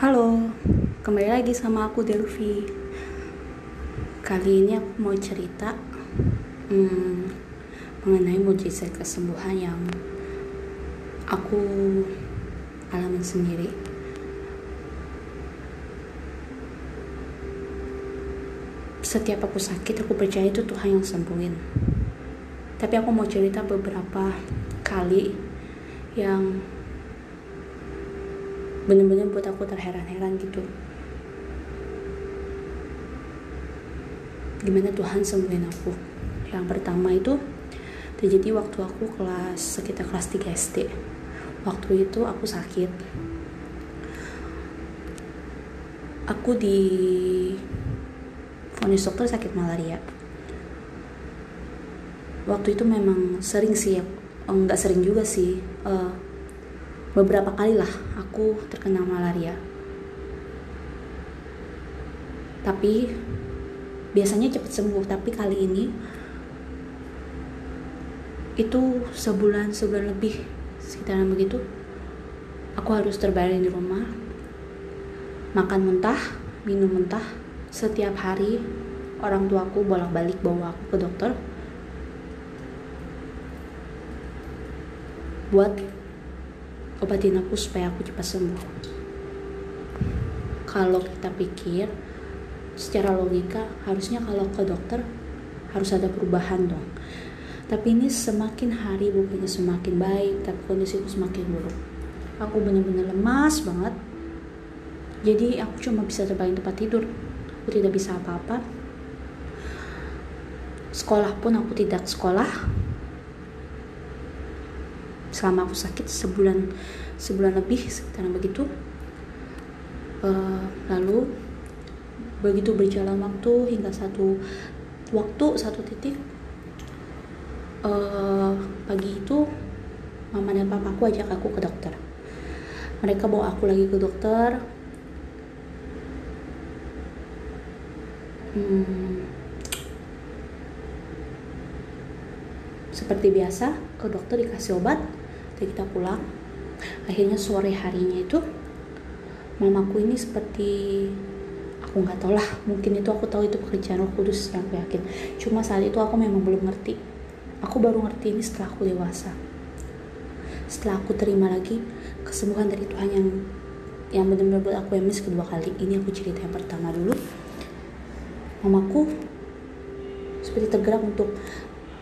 Halo, kembali lagi sama aku Delvi. Kali ini aku mau cerita hmm, mengenai mujizat kesembuhan yang aku alami sendiri. Setiap aku sakit, aku percaya itu Tuhan yang sembuhin. Tapi aku mau cerita beberapa kali yang bener-bener buat aku terheran-heran gitu. Gimana Tuhan sembuhin aku? Yang pertama itu terjadi waktu aku kelas sekitar kelas 3 SD waktu itu aku sakit. Aku di vonis dokter sakit malaria. Waktu itu memang sering sih enggak oh, sering juga sih uh, beberapa kali lah aku terkena malaria. Tapi biasanya cepat sembuh. Tapi kali ini itu sebulan sebulan lebih sekitaran begitu aku harus terbaring di rumah makan mentah minum mentah. Setiap hari orang tuaku bolak-balik bawa aku ke dokter buat obatin aku supaya aku cepat sembuh. Kalau kita pikir secara logika harusnya kalau ke dokter harus ada perubahan dong. Tapi ini semakin hari bukannya semakin baik tapi kondisiku semakin buruk. Aku benar-benar lemas banget. Jadi aku cuma bisa terbaring tempat tidur. Aku tidak bisa apa-apa. Sekolah pun aku tidak sekolah selama aku sakit sebulan sebulan lebih sekitar begitu. Uh, lalu begitu berjalan waktu hingga satu waktu satu titik uh, pagi itu mama dan papaku ajak aku ke dokter. Mereka bawa aku lagi ke dokter. Hmm, seperti biasa ke dokter dikasih obat jadi kita pulang. Akhirnya sore harinya itu mamaku ini seperti aku nggak tahu lah mungkin itu aku tahu itu pekerjaan roh kudus yang aku yakin cuma saat itu aku memang belum ngerti. Aku baru ngerti ini setelah aku dewasa. Setelah aku terima lagi kesembuhan dari Tuhan yang yang benar-benar buat aku emis kedua kali. Ini aku cerita yang pertama dulu. Mamaku seperti tergerak untuk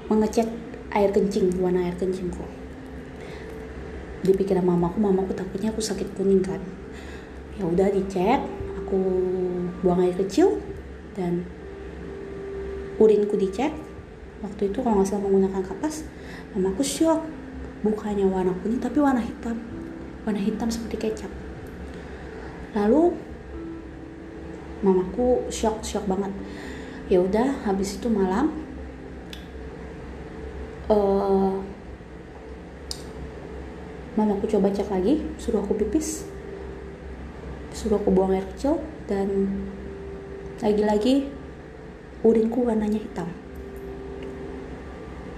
mengecek air kencing warna air kencingku di pikiran mamaku mamaku takutnya aku sakit kuning kan. Ya udah dicek aku buang air kecil dan urinku dicek. Waktu itu kalau nggak salah menggunakan kapas mamaku shock. Bukannya warna kuning tapi warna hitam. Warna hitam seperti kecap. Lalu mamaku shock shock banget. Ya udah habis itu malam uh, mama aku coba cek lagi. Suruh aku pipis. Suruh aku buang air kecil. Dan lagi-lagi urinku warnanya hitam.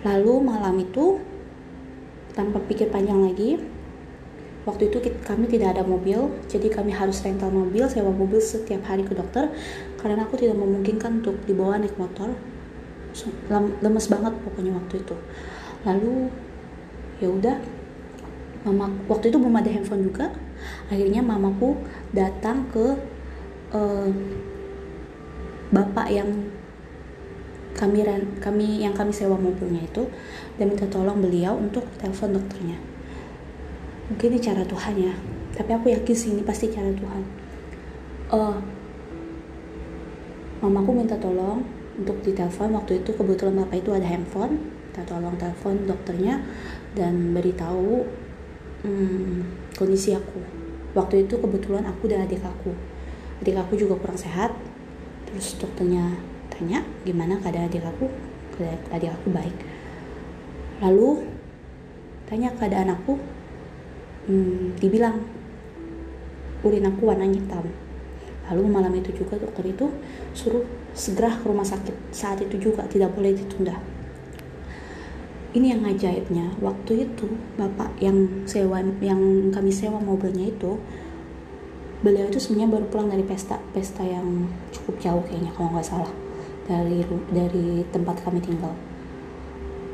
Lalu malam itu tanpa pikir panjang lagi waktu itu kami tidak ada mobil jadi kami harus rental mobil sewa mobil setiap hari ke dokter karena aku tidak memungkinkan untuk dibawa naik motor. Lemes banget pokoknya waktu itu. Lalu ya udah mama waktu itu belum ada handphone juga. Akhirnya mamaku datang ke uh, bapak yang kami kami yang kami sewa mobilnya itu dan minta tolong beliau untuk telepon dokternya. Mungkin ini cara Tuhan ya tapi aku yakin sih ini pasti cara Tuhan. Uh, mamaku minta tolong untuk ditelepon. Waktu itu kebetulan bapak itu ada handphone minta tolong telepon dokternya dan beritahu hmm, kondisi aku. Waktu itu kebetulan aku dan adik aku. Adik aku juga kurang sehat. Terus dokternya tanya gimana keadaan adik aku? Adik aku baik. Lalu tanya keadaan aku hmm, dibilang urin aku warna hitam. Lalu malam itu juga dokter itu suruh segera ke rumah sakit. Saat itu juga tidak boleh ditunda ini yang ajaibnya waktu itu bapak yang sewa yang kami sewa mobilnya itu beliau itu sebenarnya baru pulang dari pesta pesta yang cukup jauh kayaknya kalau nggak salah. Dari dari tempat kami tinggal.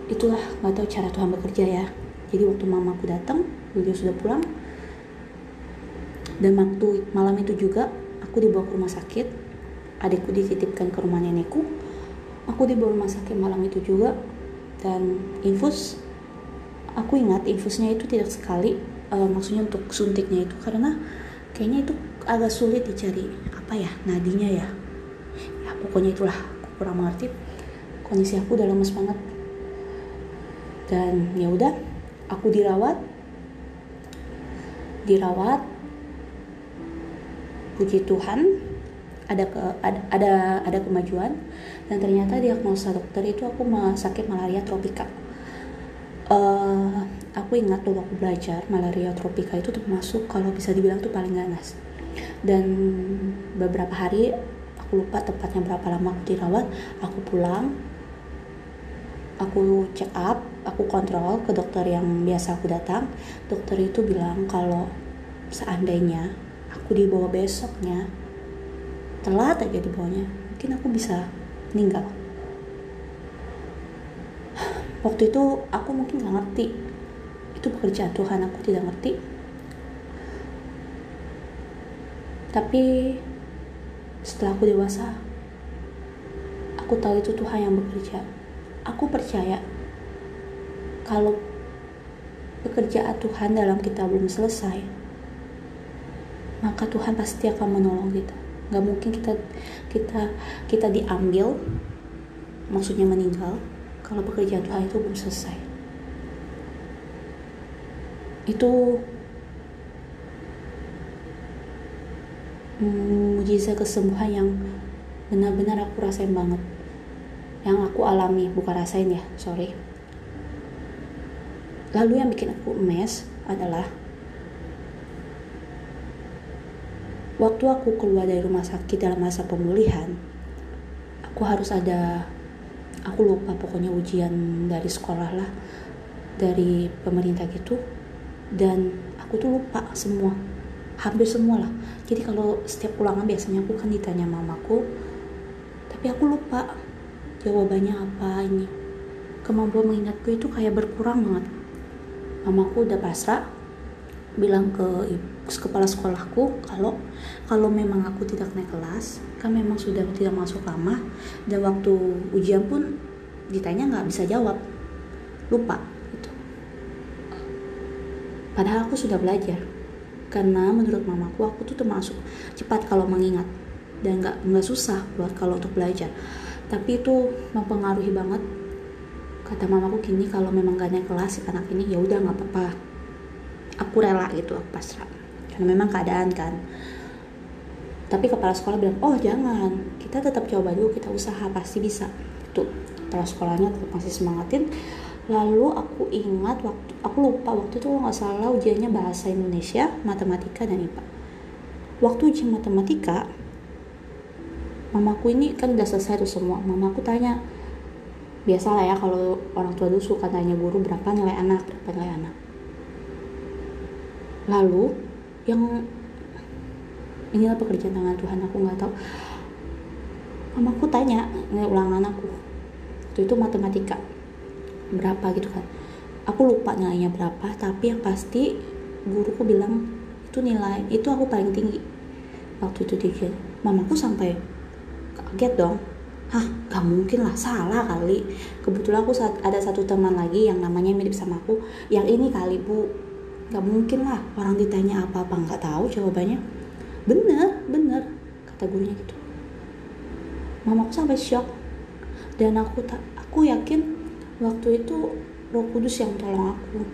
Itulah nggak tahu cara Tuhan bekerja ya. Jadi waktu mamaku datang beliau sudah pulang. Dan waktu malam itu juga aku dibawa ke rumah sakit. Adikku dititipkan ke rumah nenekku. Aku dibawa rumah sakit malam itu juga dan infus aku ingat infusnya itu tidak sekali uh, maksudnya untuk suntiknya itu. Karena kayaknya itu agak sulit dicari apa ya nadinya ya. Ya pokoknya itulah aku kurang mengerti kondisi aku udah lemes banget. Dan ya udah aku dirawat. Dirawat. Puji Tuhan ada ke ada ada, ada kemajuan dan ternyata diagnosa dokter itu aku sakit malaria tropika. Uh, aku ingat tuh waktu belajar malaria tropika itu termasuk kalau bisa dibilang tuh paling ganas. Dan beberapa hari aku lupa tepatnya berapa lama aku dirawat aku pulang aku check up aku kontrol ke dokter yang biasa aku datang. Dokter itu bilang kalau seandainya aku dibawa besoknya telat aja dibawanya mungkin aku bisa meninggal waktu itu aku mungkin gak ngerti. Itu pekerjaan Tuhan aku tidak ngerti. Tapi setelah aku dewasa aku tahu itu Tuhan yang bekerja. Aku percaya kalau pekerjaan Tuhan dalam kita belum selesai maka Tuhan pasti akan menolong kita nggak mungkin kita kita kita diambil maksudnya meninggal kalau pekerjaan Tuhan itu belum selesai. Itu hmm, mujizat kesembuhan yang benar-benar aku rasain banget. Yang aku alami bukan rasain ya sorry. Lalu yang bikin aku emes adalah waktu aku keluar dari rumah sakit dalam masa pemulihan aku harus ada aku lupa pokoknya ujian dari sekolah lah dari pemerintah gitu. Dan aku tuh lupa semua hampir semua lah. Jadi kalau setiap pulangan biasanya aku kan ditanya mamaku tapi aku lupa jawabannya apa ini. Kemampuan mengingatku itu kayak berkurang banget. Mamaku udah pasrah bilang ke kepala sekolahku kalau kalau memang aku tidak naik kelas kan memang sudah tidak masuk lama dan waktu ujian pun ditanya nggak bisa jawab. Lupa gitu. Padahal aku sudah belajar karena menurut mamaku aku tuh termasuk cepat kalau mengingat dan nggak nggak susah buat kalau untuk belajar. Tapi itu mempengaruhi banget. Kata mamaku gini kalau memang gak naik kelas anak ini ya udah nggak apa-apa aku rela gitu aku pasrah karena memang keadaan kan. Tapi kepala sekolah bilang oh jangan kita tetap coba dulu kita usaha pasti bisa. Tuh kepala sekolahnya tetap masih semangatin. Lalu aku ingat waktu aku lupa waktu itu nggak salah ujiannya bahasa Indonesia matematika dan IPA waktu ujian matematika mamaku ini kan udah selesai tuh semua mamaku tanya biasalah ya kalau orang tua dulu suka tanya guru berapa nilai anak berapa nilai anak lalu yang inilah pekerjaan tangan Tuhan? Aku nggak tahu. Mamaku tanya nilai ulangan aku. Itu itu matematika. Berapa gitu kan. Aku lupa nilainya berapa tapi yang pasti guruku bilang itu nilai itu aku paling tinggi waktu itu dia mamaku sampai kaget dong. Hah, gak mungkin lah, salah kali. Kebetulan aku ada satu teman lagi yang namanya mirip sama aku. Yang ini kali bu, nggak mungkin lah orang ditanya apa-apa nggak tahu jawabannya. Bener bener kata gurunya gitu. Mamaku sampai shock. Dan aku tak aku yakin waktu itu Roh Kudus yang tolong aku.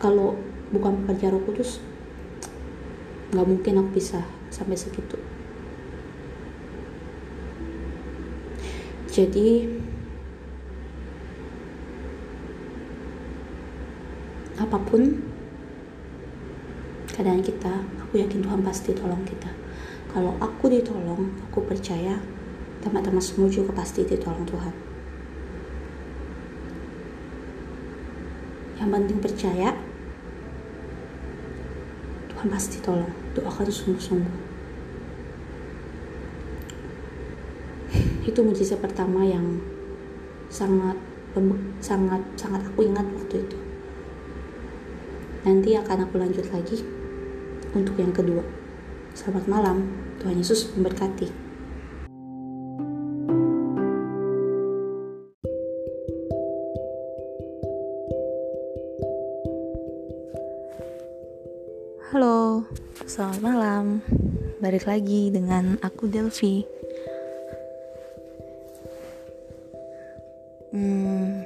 Kalau bukan pekerja Roh Kudus nggak mungkin aku bisa sampai segitu. Jadi apa pun keadaan kita aku yakin Tuhan pasti tolong kita. Kalau aku ditolong aku percaya teman-teman semua juga pasti ditolong Tuhan. Yang penting percaya Tuhan pasti tolong. Doakan sungguh-sungguh. Itu mujizat pertama yang sangat sangat sangat aku ingat waktu itu. Nanti akan aku lanjut lagi untuk yang kedua selamat malam Tuhan Yesus memberkati Halo, selamat malam. Balik lagi dengan aku Delvi. Hmm,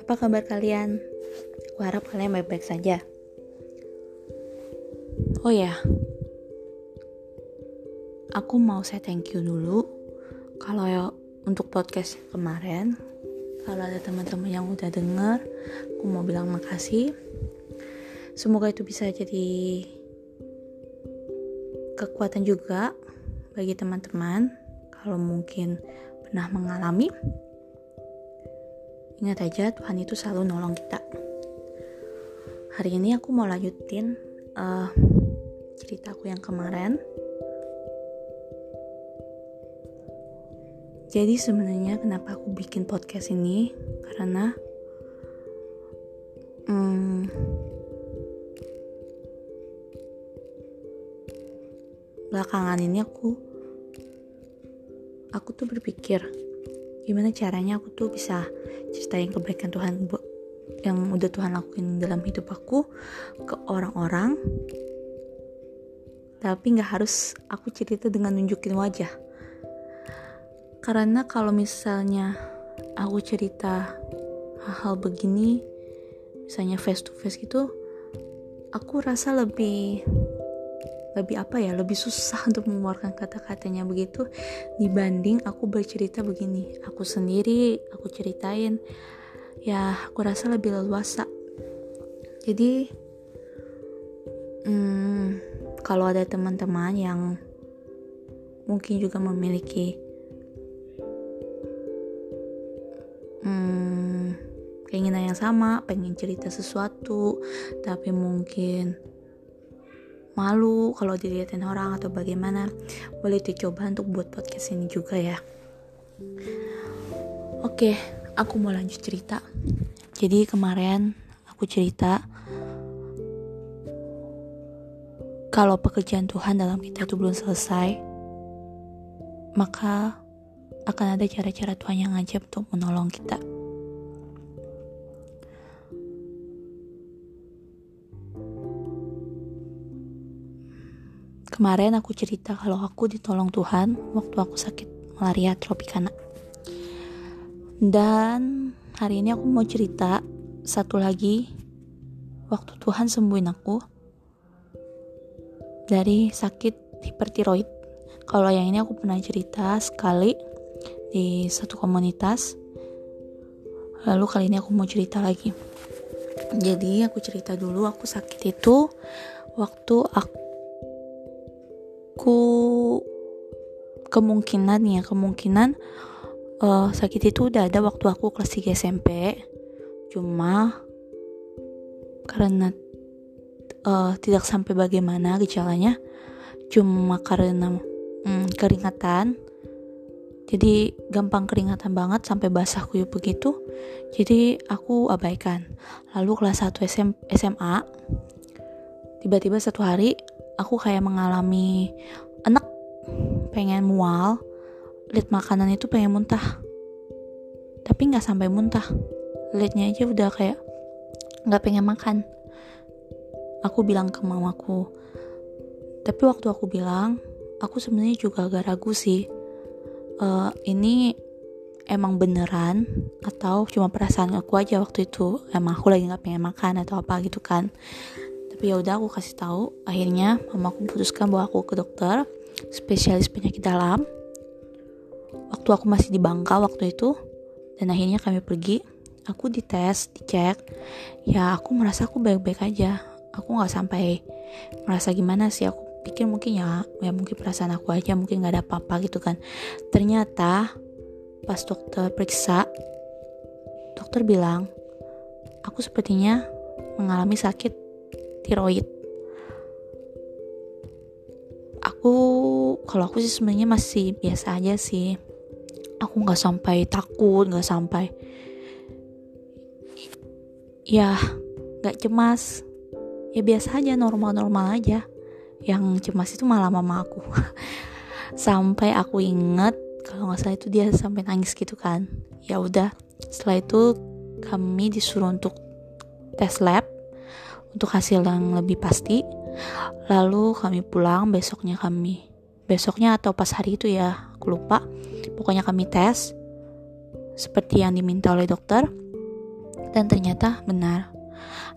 apa kabar kalian? Aku harap kalian baik-baik saja. Oh ya, aku mau saya thank you dulu. Kalau ya untuk podcast kemarin, kalau ada teman-teman yang udah denger, aku mau bilang makasih Semoga itu bisa jadi kekuatan juga bagi teman-teman kalau mungkin pernah mengalami. Ingat aja Tuhan itu selalu nolong kita. Hari ini aku mau lanjutin uh, ceritaku yang kemarin. Jadi sebenarnya kenapa aku bikin podcast ini karena hmm, belakangan ini aku aku tuh berpikir gimana caranya aku tuh bisa ceritain kebaikan Tuhan yang udah Tuhan lakuin dalam hidup aku ke orang-orang tapi nggak harus aku cerita dengan nunjukin wajah. Karena kalau misalnya aku cerita hal-hal begini misalnya face to face gitu aku rasa lebih lebih apa ya lebih susah untuk mengeluarkan kata-katanya begitu dibanding aku bercerita begini. Aku sendiri aku ceritain ya aku rasa lebih leluasa. Jadi hmm, kalau ada teman-teman yang mungkin juga memiliki hmm, keinginan yang sama pengen cerita sesuatu tapi mungkin malu kalau dilihatin orang atau bagaimana boleh dicoba untuk buat podcast ini juga ya. Oke aku mau lanjut cerita. Jadi kemarin aku cerita kalau pekerjaan Tuhan dalam kita itu belum selesai maka akan ada cara-cara Tuhan yang ajaib untuk menolong kita Kemarin aku cerita kalau aku ditolong Tuhan waktu aku sakit malaria tropikana. Dan hari ini aku mau cerita satu lagi waktu Tuhan sembuhin aku dari sakit hipertiroid. Kalau yang ini aku pernah cerita sekali di satu komunitas. Lalu kali ini aku mau cerita lagi. Jadi aku cerita dulu aku sakit itu waktu aku kemungkinan ya kemungkinan uh, sakit itu udah ada waktu aku kelas 3 SMP cuma karena uh, tidak sampai bagaimana gejalanya. Cuma karena um, keringatan. Jadi gampang keringatan banget sampai basah kuyup begitu. Jadi aku abaikan. Lalu kelas 1 SM, SMA tiba-tiba satu hari aku kayak mengalami enak pengen mual. Lihat makanan itu pengen muntah. Tapi nggak sampai muntah. Liatnya aja udah kayak nggak pengen makan aku bilang ke mamaku. Tapi waktu aku bilang aku sebenarnya juga agak ragu sih. Uh, ini emang beneran atau cuma perasaan aku aja waktu itu? Emang aku lagi nggak pengen makan atau apa gitu kan? Tapi ya udah aku kasih tahu. Akhirnya mama aku putuskan bawa aku ke dokter spesialis penyakit dalam. Waktu aku masih di Bangka waktu itu dan akhirnya kami pergi aku dites dicek. Ya aku merasa aku baik-baik aja aku nggak sampai merasa gimana sih. Aku pikir mungkin ya ya mungkin perasaan aku aja mungkin nggak ada apa-apa gitu kan. Ternyata pas dokter periksa dokter bilang aku sepertinya mengalami sakit tiroid. Aku kalau aku sih sebenarnya masih biasa aja sih. Aku nggak sampai takut nggak sampai ya nggak cemas ya biasa aja normal-normal aja. Yang cemas itu malah mama aku. Sampai aku inget kalau nggak salah itu dia sampai nangis gitu kan. Ya udah setelah itu kami disuruh untuk tes lab untuk hasil yang lebih pasti. Lalu kami pulang besoknya kami. Besoknya atau pas hari itu ya aku lupa. Pokoknya kami tes seperti yang diminta oleh dokter. Dan ternyata benar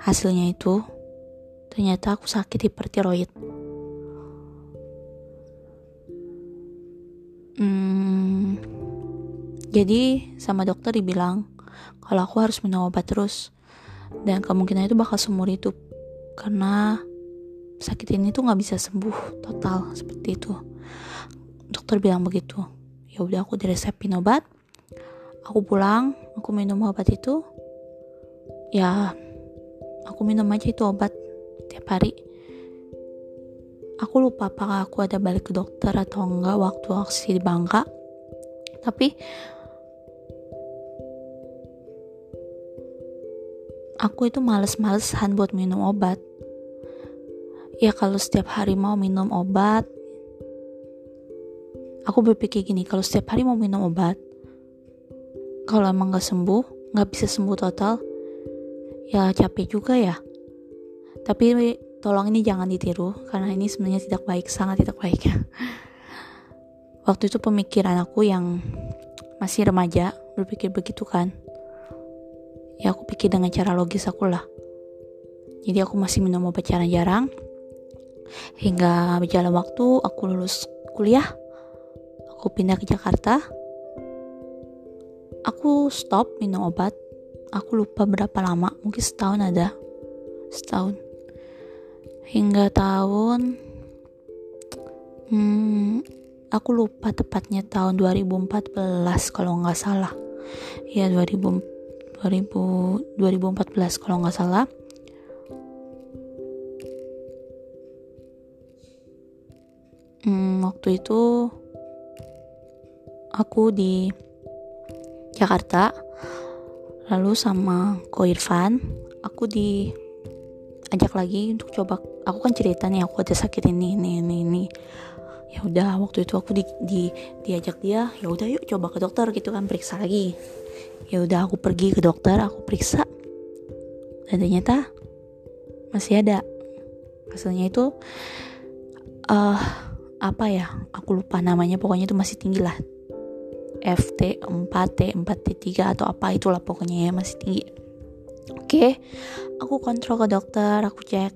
hasilnya itu ternyata aku sakit hipertiroid. Hmm, jadi sama dokter dibilang kalau aku harus minum obat terus dan kemungkinan itu bakal seumur hidup. Karena sakit ini tuh nggak bisa sembuh total seperti itu. Dokter bilang begitu. Ya udah aku diresepin obat aku pulang aku minum obat itu. Ya aku minum aja itu obat tiap hari. Aku lupa apakah aku ada balik ke dokter atau enggak waktu aksi di Bangka. Tapi aku itu males-malesan buat minum obat. Ya kalau setiap hari mau minum obat aku berpikir gini kalau setiap hari mau minum obat kalau emang gak sembuh gak bisa sembuh total ya capek juga ya tapi tolong ini jangan ditiru karena ini sebenarnya tidak baik sangat tidak baik. Waktu itu pemikiran aku yang masih remaja berpikir begitu kan. Ya aku pikir dengan cara logis aku lah. Jadi aku masih minum obat jarang-jarang. Hingga berjalan waktu aku lulus kuliah. Aku pindah ke Jakarta. Aku stop minum obat. Aku lupa berapa lama mungkin setahun ada. Setahun hingga tahun hmm, aku lupa tepatnya tahun 2014 kalau nggak salah. Ya 2000 2000 2014 kalau nggak salah. Hmm, waktu itu aku di Jakarta lalu sama Ko Irfan aku di ajak lagi untuk coba. Aku kan cerita nih aku ada sakit ini ini ini ini. Ya udah waktu itu aku di, di diajak dia ya udah yuk coba ke dokter gitu kan periksa lagi. Ya udah aku pergi ke dokter aku periksa. Dan ternyata masih ada. Hasilnya itu uh, apa ya aku lupa namanya pokoknya itu masih tinggi lah. FT 4 T 4 T 3 atau apa itulah pokoknya ya masih tinggi oke okay. aku kontrol ke dokter aku cek.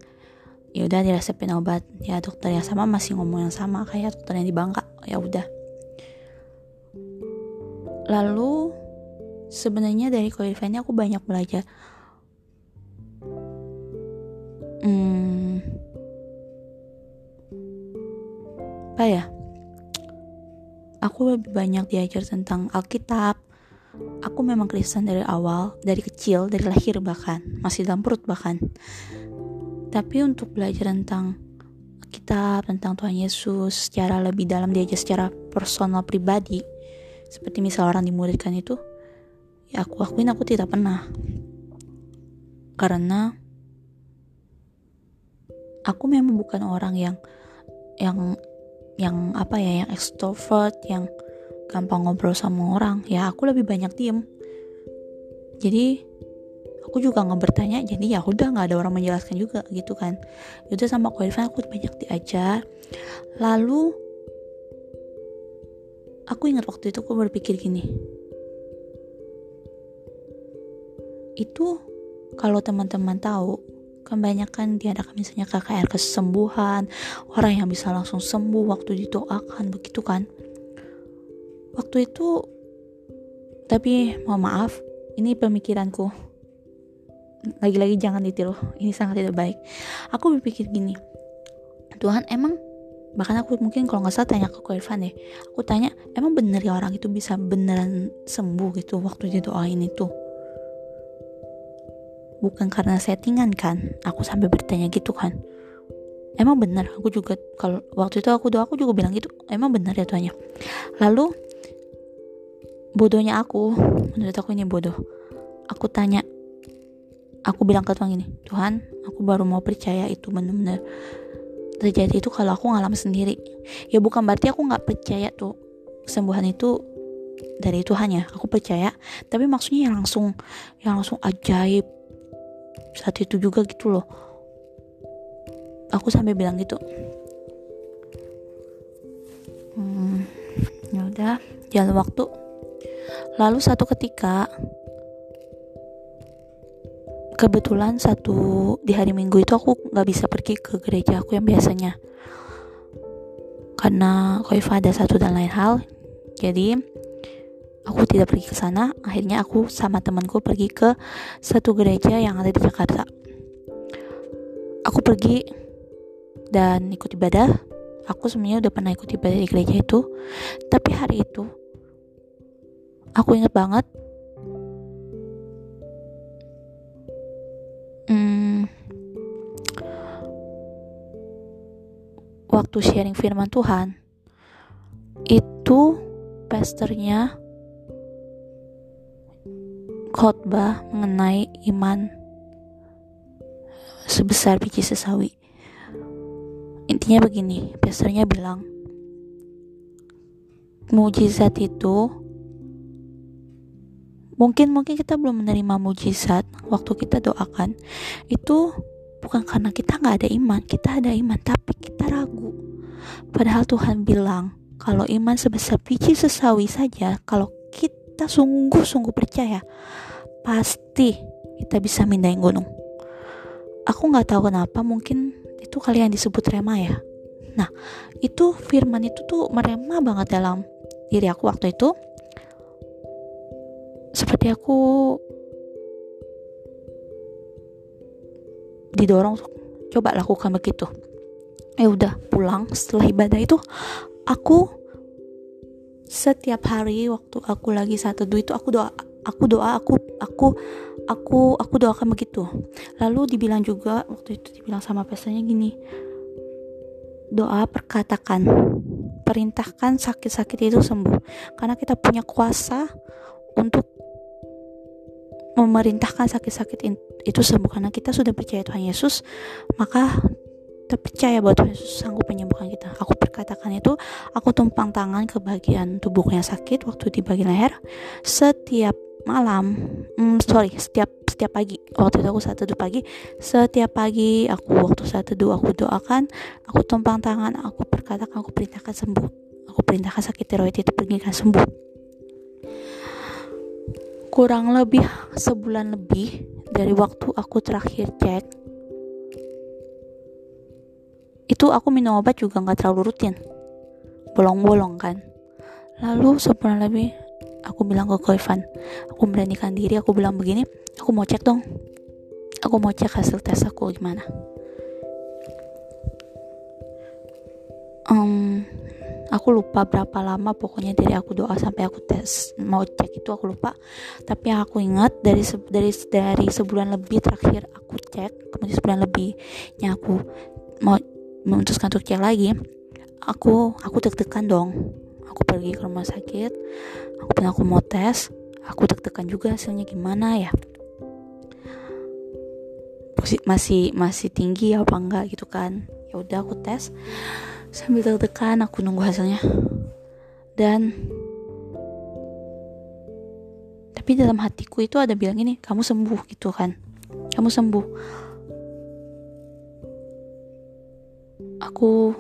Ya udah diresepin obat. Ya dokter yang sama masih ngomong yang sama kayak dokter yang di Bangka. Ya udah. Lalu sebenarnya dari ini aku banyak belajar. Hmm, apa ya? Aku lebih banyak diajar tentang Alkitab. Aku memang Kristen dari awal, dari kecil, dari lahir bahkan, masih dalam perut bahkan. Tapi untuk belajar tentang Alkitab, tentang Tuhan Yesus secara lebih dalam diajar secara personal pribadi, seperti misal orang dimuridkan itu, ya aku akuin aku tidak pernah. Karena aku memang bukan orang yang yang yang apa ya yang extrovert yang gampang ngobrol sama orang. Ya aku lebih banyak diem. Jadi aku juga nggak bertanya. Jadi ya udah nggak ada orang menjelaskan juga gitu kan. Itu sama Ko aku banyak diajar. Lalu aku ingat waktu itu aku berpikir gini. Itu kalau teman-teman tahu kebanyakan diadakan misalnya KKR kesembuhan orang yang bisa langsung sembuh waktu didoakan begitu kan waktu itu tapi mohon maaf ini pemikiranku. Lagi-lagi jangan ditiru ini sangat tidak baik. Aku berpikir gini Tuhan emang bahkan aku mungkin kalau nggak salah tanya ke Ko Irfan deh. Aku tanya emang bener ya orang itu bisa beneran sembuh gitu waktu didoain itu? Bukan karena settingan kan? Aku sampai bertanya gitu kan. Emang benar aku juga kalau waktu itu aku doa aku juga bilang gitu emang benar ya Tuhannya lalu bodohnya aku. Menurut aku ini bodoh. Aku tanya aku bilang ke Tuhan gini Tuhan aku baru mau percaya itu benar-benar terjadi itu kalau aku ngalamin sendiri. Ya bukan berarti aku nggak percaya tuh kesembuhan itu dari Tuhan ya aku percaya. Tapi maksudnya yang langsung yang langsung ajaib saat itu juga gitu loh. Aku sampai bilang gitu. Hmm, ya udah jalan waktu lalu satu ketika kebetulan satu di hari minggu itu aku nggak bisa pergi ke gereja aku yang biasanya. Karena koifa ada satu dan lain hal jadi aku tidak pergi ke sana. Akhirnya aku sama temanku pergi ke satu gereja yang ada di Jakarta. Aku pergi dan ikut ibadah. Aku sebenarnya udah pernah ikut ibadah di gereja itu. Tapi hari itu aku inget banget. Hmm, waktu sharing firman Tuhan itu pastornya khotbah mengenai iman sebesar biji sesawi. Intinya begini pastornya bilang mujizat itu mungkin mungkin kita belum menerima mujizat waktu kita doakan. Itu bukan karena kita nggak ada iman. Kita ada iman tapi kita ragu. Padahal Tuhan bilang kalau iman sebesar biji sesawi saja kalau kita sungguh-sungguh percaya pasti kita bisa mindahin gunung. Aku nggak tahu kenapa mungkin itu kali yang disebut rema ya. Nah itu firman itu tuh merema banget dalam diri aku waktu itu seperti aku didorong coba lakukan begitu. Ya udah pulang. Setelah ibadah itu aku setiap hari waktu aku lagi saat teduh itu aku doa aku doa aku aku aku aku doakan begitu. Lalu dibilang juga waktu itu dibilang sama pesannya gini doa perkatakan perintahkan sakit-sakit itu sembuh. Karena kita punya kuasa untuk memerintahkan sakit-sakit itu sembuh. Karena kita sudah percaya Tuhan Yesus maka kita percaya bahwa Tuhan Yesus sanggup menyembuhkan kita. Aku perkatakan itu aku tumpang tangan ke bagian tubuhnya sakit waktu di bagian leher. Setiap malam hmm, sorry setiap setiap pagi waktu itu aku saat teduh pagi setiap pagi aku waktu saat teduh aku doakan aku tumpang tangan aku perkatakan aku perintahkan sembuh. Aku perintahkan sakit tiroid itu pergi kan sembuh kurang lebih sebulan lebih dari waktu aku terakhir cek itu aku minum obat juga nggak terlalu rutin. Bolong-bolong kan. Lalu sebulan lebih aku bilang ke Koivan aku beranikan diri aku bilang begini aku mau cek dong. Aku mau cek hasil tes aku gimana. Um, aku lupa berapa lama pokoknya dari aku doa sampai aku tes mau cek itu aku lupa. Tapi yang aku ingat dari dari dari sebulan lebih terakhir aku cek kemudian sebulan lebihnya aku mau memutuskan untuk cek lagi aku aku deg-degan dong. Aku pergi ke rumah sakit aku bilang aku mau tes aku deg-degan juga hasilnya gimana ya? Masih masih tinggi apa enggak gitu kan? Ya udah aku tes sambil deg-degan aku nunggu hasilnya. Dan tapi dalam hatiku itu ada bilang ini kamu sembuh gitu kan. Kamu sembuh. Aku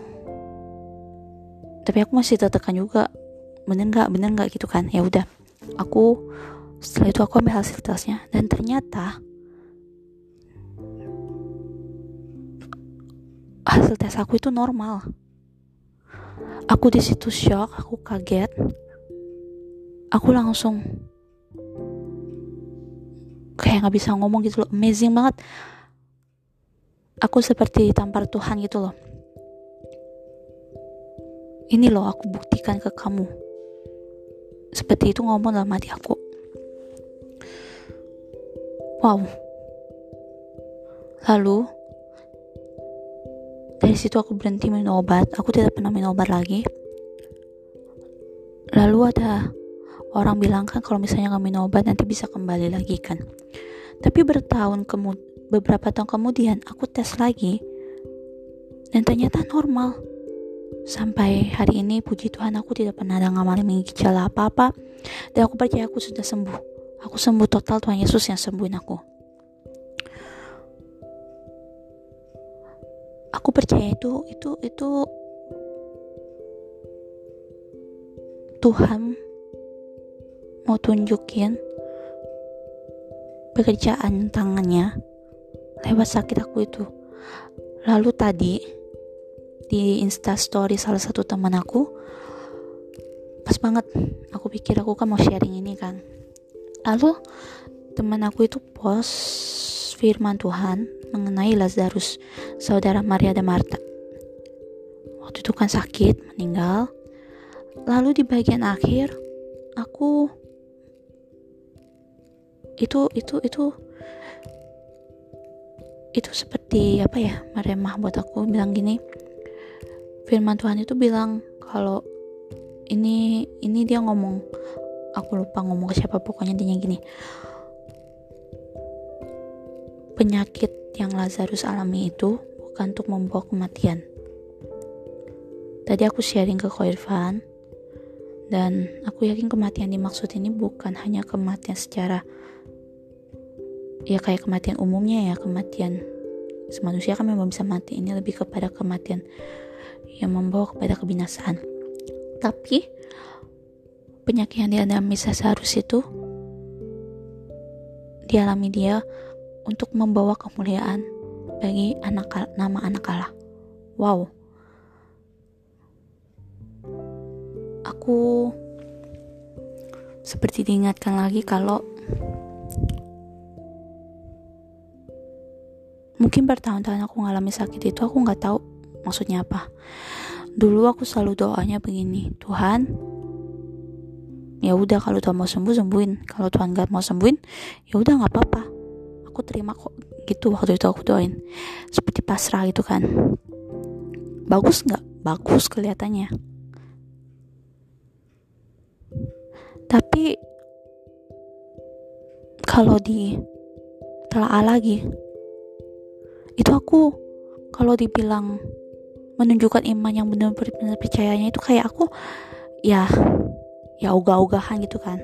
tapi aku masih tertekan juga. Bener nggak? Bener nggak? gitu kan. Ya udah aku setelah itu aku ambil hasil tesnya. Dan ternyata hasil tes aku itu normal aku di situ shock aku kaget. Aku langsung kayak nggak bisa ngomong gitu loh. Amazing banget. Aku seperti ditampar Tuhan gitu loh. Ini loh aku buktikan ke kamu. Seperti itu ngomong dalam hati aku. Wow. Lalu dari situ aku berhenti minum obat. Aku tidak pernah minum obat lagi. Lalu ada orang bilang kan kalau misalnya kamu minum obat nanti bisa kembali lagi kan. Tapi bertahun kemud beberapa tahun kemudian aku tes lagi dan ternyata normal. Sampai hari ini puji Tuhan aku tidak pernah ada mengalami gejala apa-apa. Dan aku percaya aku sudah sembuh. Aku sembuh total Tuhan Yesus yang sembuhin aku aku percaya itu itu itu Tuhan mau tunjukin pekerjaan tangannya lewat sakit aku itu. Lalu tadi di Insta Story salah satu teman aku pas banget aku pikir aku kan mau sharing ini kan. Lalu teman aku itu post firman Tuhan mengenai Lazarus, saudara Maria dan Marta. Waktu itu kan sakit, meninggal. Lalu di bagian akhir aku itu itu itu itu seperti apa ya meremah buat aku bilang gini firman Tuhan itu bilang kalau ini ini dia ngomong aku lupa ngomong ke siapa pokoknya dia gini penyakit yang Lazarus alami itu bukan untuk membawa kematian. Tadi aku sharing ke Koirfan dan aku yakin kematian dimaksud ini bukan hanya kematian secara ya kayak kematian umumnya ya kematian manusia kan memang bisa mati. Ini lebih kepada kematian yang membawa kepada kebinasaan. Tapi penyakit yang dialami Lazarus itu dialami dia untuk membawa kemuliaan bagi anak nama anak Allah. Wow. Aku seperti diingatkan lagi kalau mungkin bertahun-tahun aku ngalami sakit itu aku nggak tahu maksudnya apa. Dulu aku selalu doanya begini Tuhan ya udah kalau Tuhan mau sembuh sembuhin. Kalau Tuhan nggak mau sembuhin ya udah nggak apa-apa aku terima kok gitu waktu itu aku doain. Seperti pasrah gitu kan. Bagus nggak? Bagus kelihatannya. Tapi kalau di telah lagi itu aku kalau dibilang menunjukkan iman yang benar-benar percayanya itu kayak aku ya ya ogah-ogahan gitu kan.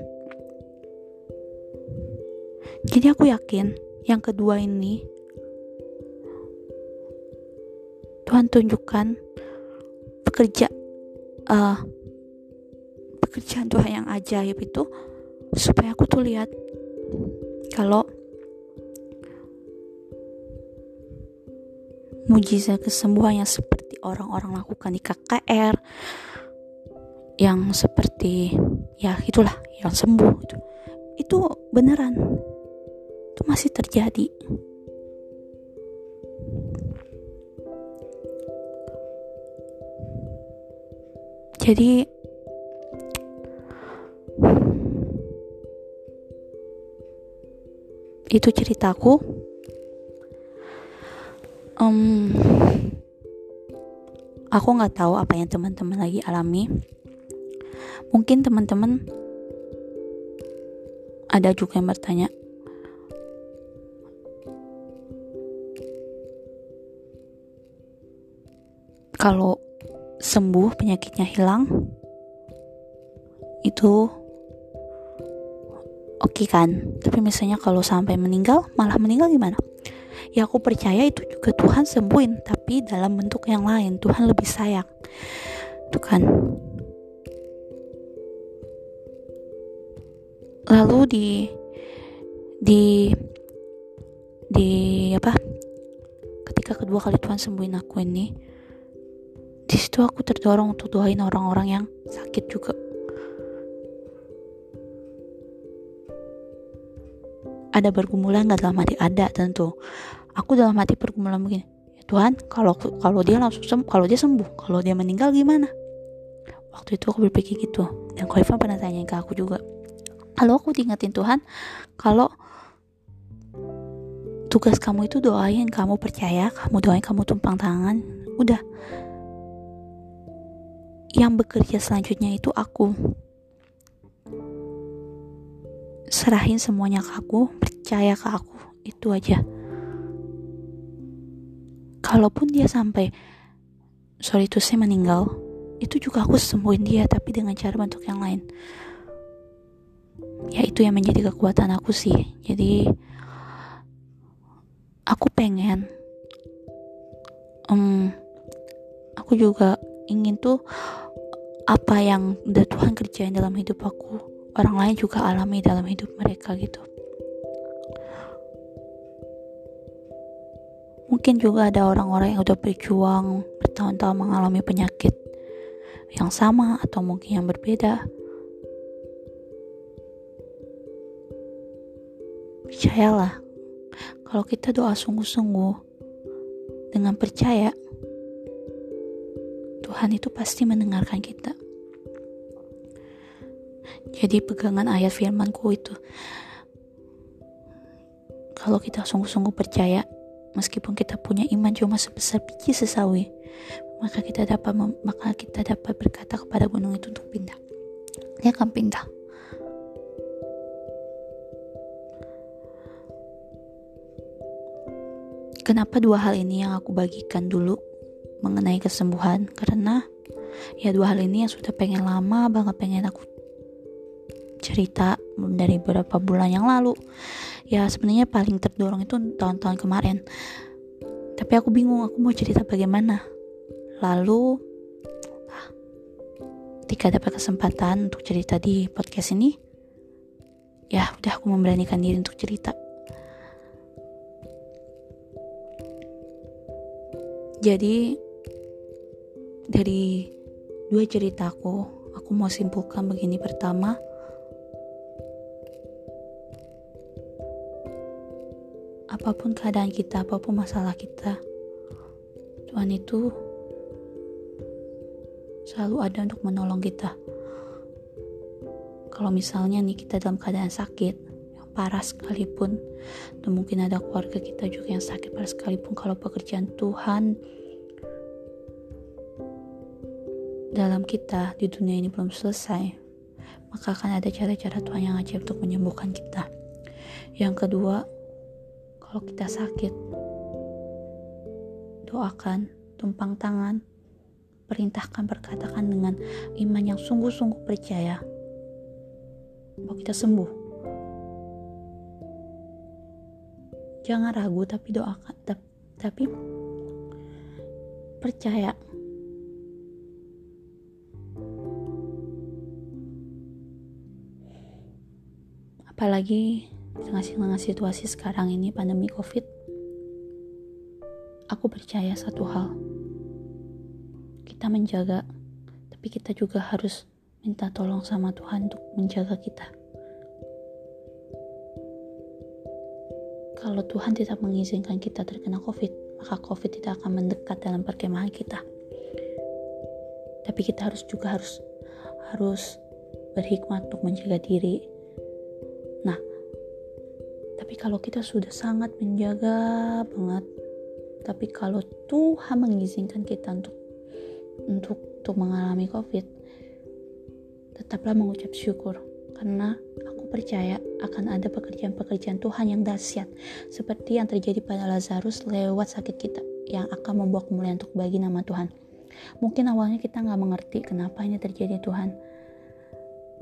Jadi aku yakin yang kedua ini Tuhan tunjukkan pekerja uh, pekerjaan Tuhan yang ajaib itu supaya aku tuh lihat kalau mujizat kesembuhan yang seperti orang-orang lakukan di KKR yang seperti ya itulah yang sembuh itu itu beneran itu masih terjadi. Jadi itu ceritaku. Um, aku nggak tahu apa yang teman-teman lagi alami. Mungkin teman-teman ada juga yang bertanya kalau sembuh penyakitnya hilang itu oke okay kan? Tapi misalnya kalau sampai meninggal malah meninggal gimana? Ya aku percaya itu juga Tuhan sembuhin tapi dalam bentuk yang lain. Tuhan lebih sayang. Itu kan? Lalu di di di apa? Ketika kedua kali Tuhan sembuhin aku ini di situ aku terdorong untuk doain orang-orang yang sakit juga. Ada pergumulan nggak dalam hati? Ada tentu. Aku dalam hati pergumulan begini ya Tuhan kalau kalau dia langsung sembuh kalau dia sembuh kalau dia meninggal gimana? Waktu itu aku berpikir gitu dan Koifa pernah tanya ke aku juga kalau aku diingetin Tuhan kalau tugas kamu itu doain kamu percaya kamu doain kamu tumpang tangan udah yang bekerja selanjutnya itu aku. Serahin semuanya ke aku percaya ke aku itu aja. Kalaupun dia sampai sorry itu saya meninggal itu juga aku sembuhin dia tapi dengan cara bentuk yang lain. Ya itu yang menjadi kekuatan aku sih. Jadi aku pengen um, aku juga ingin tuh apa yang udah Tuhan kerjain dalam hidup aku orang lain juga alami dalam hidup mereka gitu mungkin juga ada orang-orang yang udah berjuang bertahun-tahun mengalami penyakit yang sama atau mungkin yang berbeda. Percayalah, kalau kita doa sungguh-sungguh dengan percaya, Tuhan itu pasti mendengarkan kita. Jadi pegangan ayat firmanku itu, kalau kita sungguh-sungguh percaya, meskipun kita punya iman cuma sebesar biji sesawi, maka kita dapat maka kita dapat berkata kepada gunung itu untuk pindah. Dia akan pindah. Kenapa dua hal ini yang aku bagikan dulu mengenai kesembuhan. Karena ya dua hal ini yang sudah pengen lama banget pengen aku cerita dari beberapa bulan yang lalu. Ya sebenarnya paling terdorong itu tahun-tahun kemarin. Tapi aku bingung aku mau cerita bagaimana. Lalu ketika dapat kesempatan untuk cerita di podcast ini, ya udah aku memberanikan diri untuk cerita. Jadi dari dua ceritaku, aku mau simpulkan begini pertama. Apa pun keadaan kita, apa pun masalah kita, Tuhan itu selalu ada untuk menolong kita. Kalau misalnya nih kita dalam keadaan sakit, yang parah sekalipun, atau mungkin ada keluarga kita juga yang sakit parah sekalipun, kalau pekerjaan Tuhan dalam kita di dunia ini belum selesai, maka akan ada cara-cara Tuhan yang ajaib untuk menyembuhkan kita. Yang kedua, kalau kita sakit, doakan, tumpang tangan, perintahkan perkatakan dengan iman yang sungguh-sungguh percaya bahwa kita sembuh. Jangan ragu tapi doakan tapi percaya apalagi di tengah-tengah situasi sekarang ini pandemi covid aku percaya satu hal kita menjaga, tapi kita juga harus minta tolong sama Tuhan untuk menjaga kita. Kalau Tuhan tidak mengizinkan kita terkena COVID, maka COVID tidak akan mendekat dalam perkemahan kita. Tapi kita harus juga harus harus berhikmat untuk menjaga diri. Kalau kita sudah sangat menjaga banget, tapi kalau Tuhan mengizinkan kita untuk untuk untuk mengalami covid tetaplah mengucap syukur. Karena aku percaya akan ada pekerjaan-pekerjaan Tuhan yang dahsyat seperti yang terjadi pada Lazarus lewat sakit kita yang akan membawa kemuliaan untuk bagi nama Tuhan. Mungkin awalnya kita nggak mengerti kenapa ini terjadi Tuhan.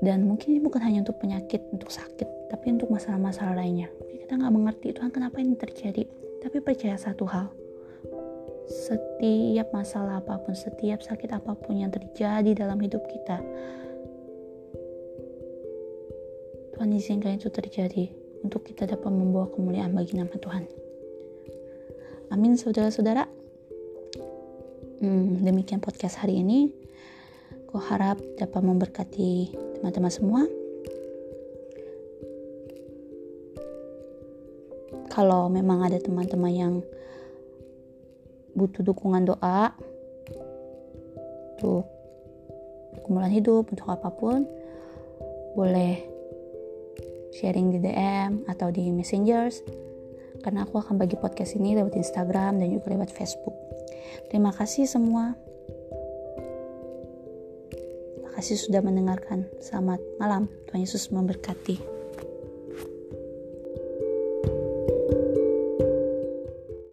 Dan mungkin ini bukan hanya untuk penyakit untuk sakit tapi untuk masalah-masalah lainnya kita nggak mengerti Tuhan kenapa ini terjadi tapi percaya satu hal setiap masalah apa pun, setiap sakit apa pun yang terjadi dalam hidup kita, Tuhan izinkan itu terjadi untuk kita dapat membawa kemuliaan bagi nama Tuhan. Amin, saudara-saudara. Hmm, demikian podcast hari ini. Ku harap dapat memberkati teman-teman semua. Kalau memang ada teman-teman yang butuh dukungan doa untuk pergumulan hidup untuk apa pun boleh sharing di DM atau di messengers karena aku akan bagi podcast ini lewat Instagram dan juga lewat Facebook. Terima kasih semua. Terima kasih sudah mendengarkan. Selamat malam. Tuhan Yesus memberkati.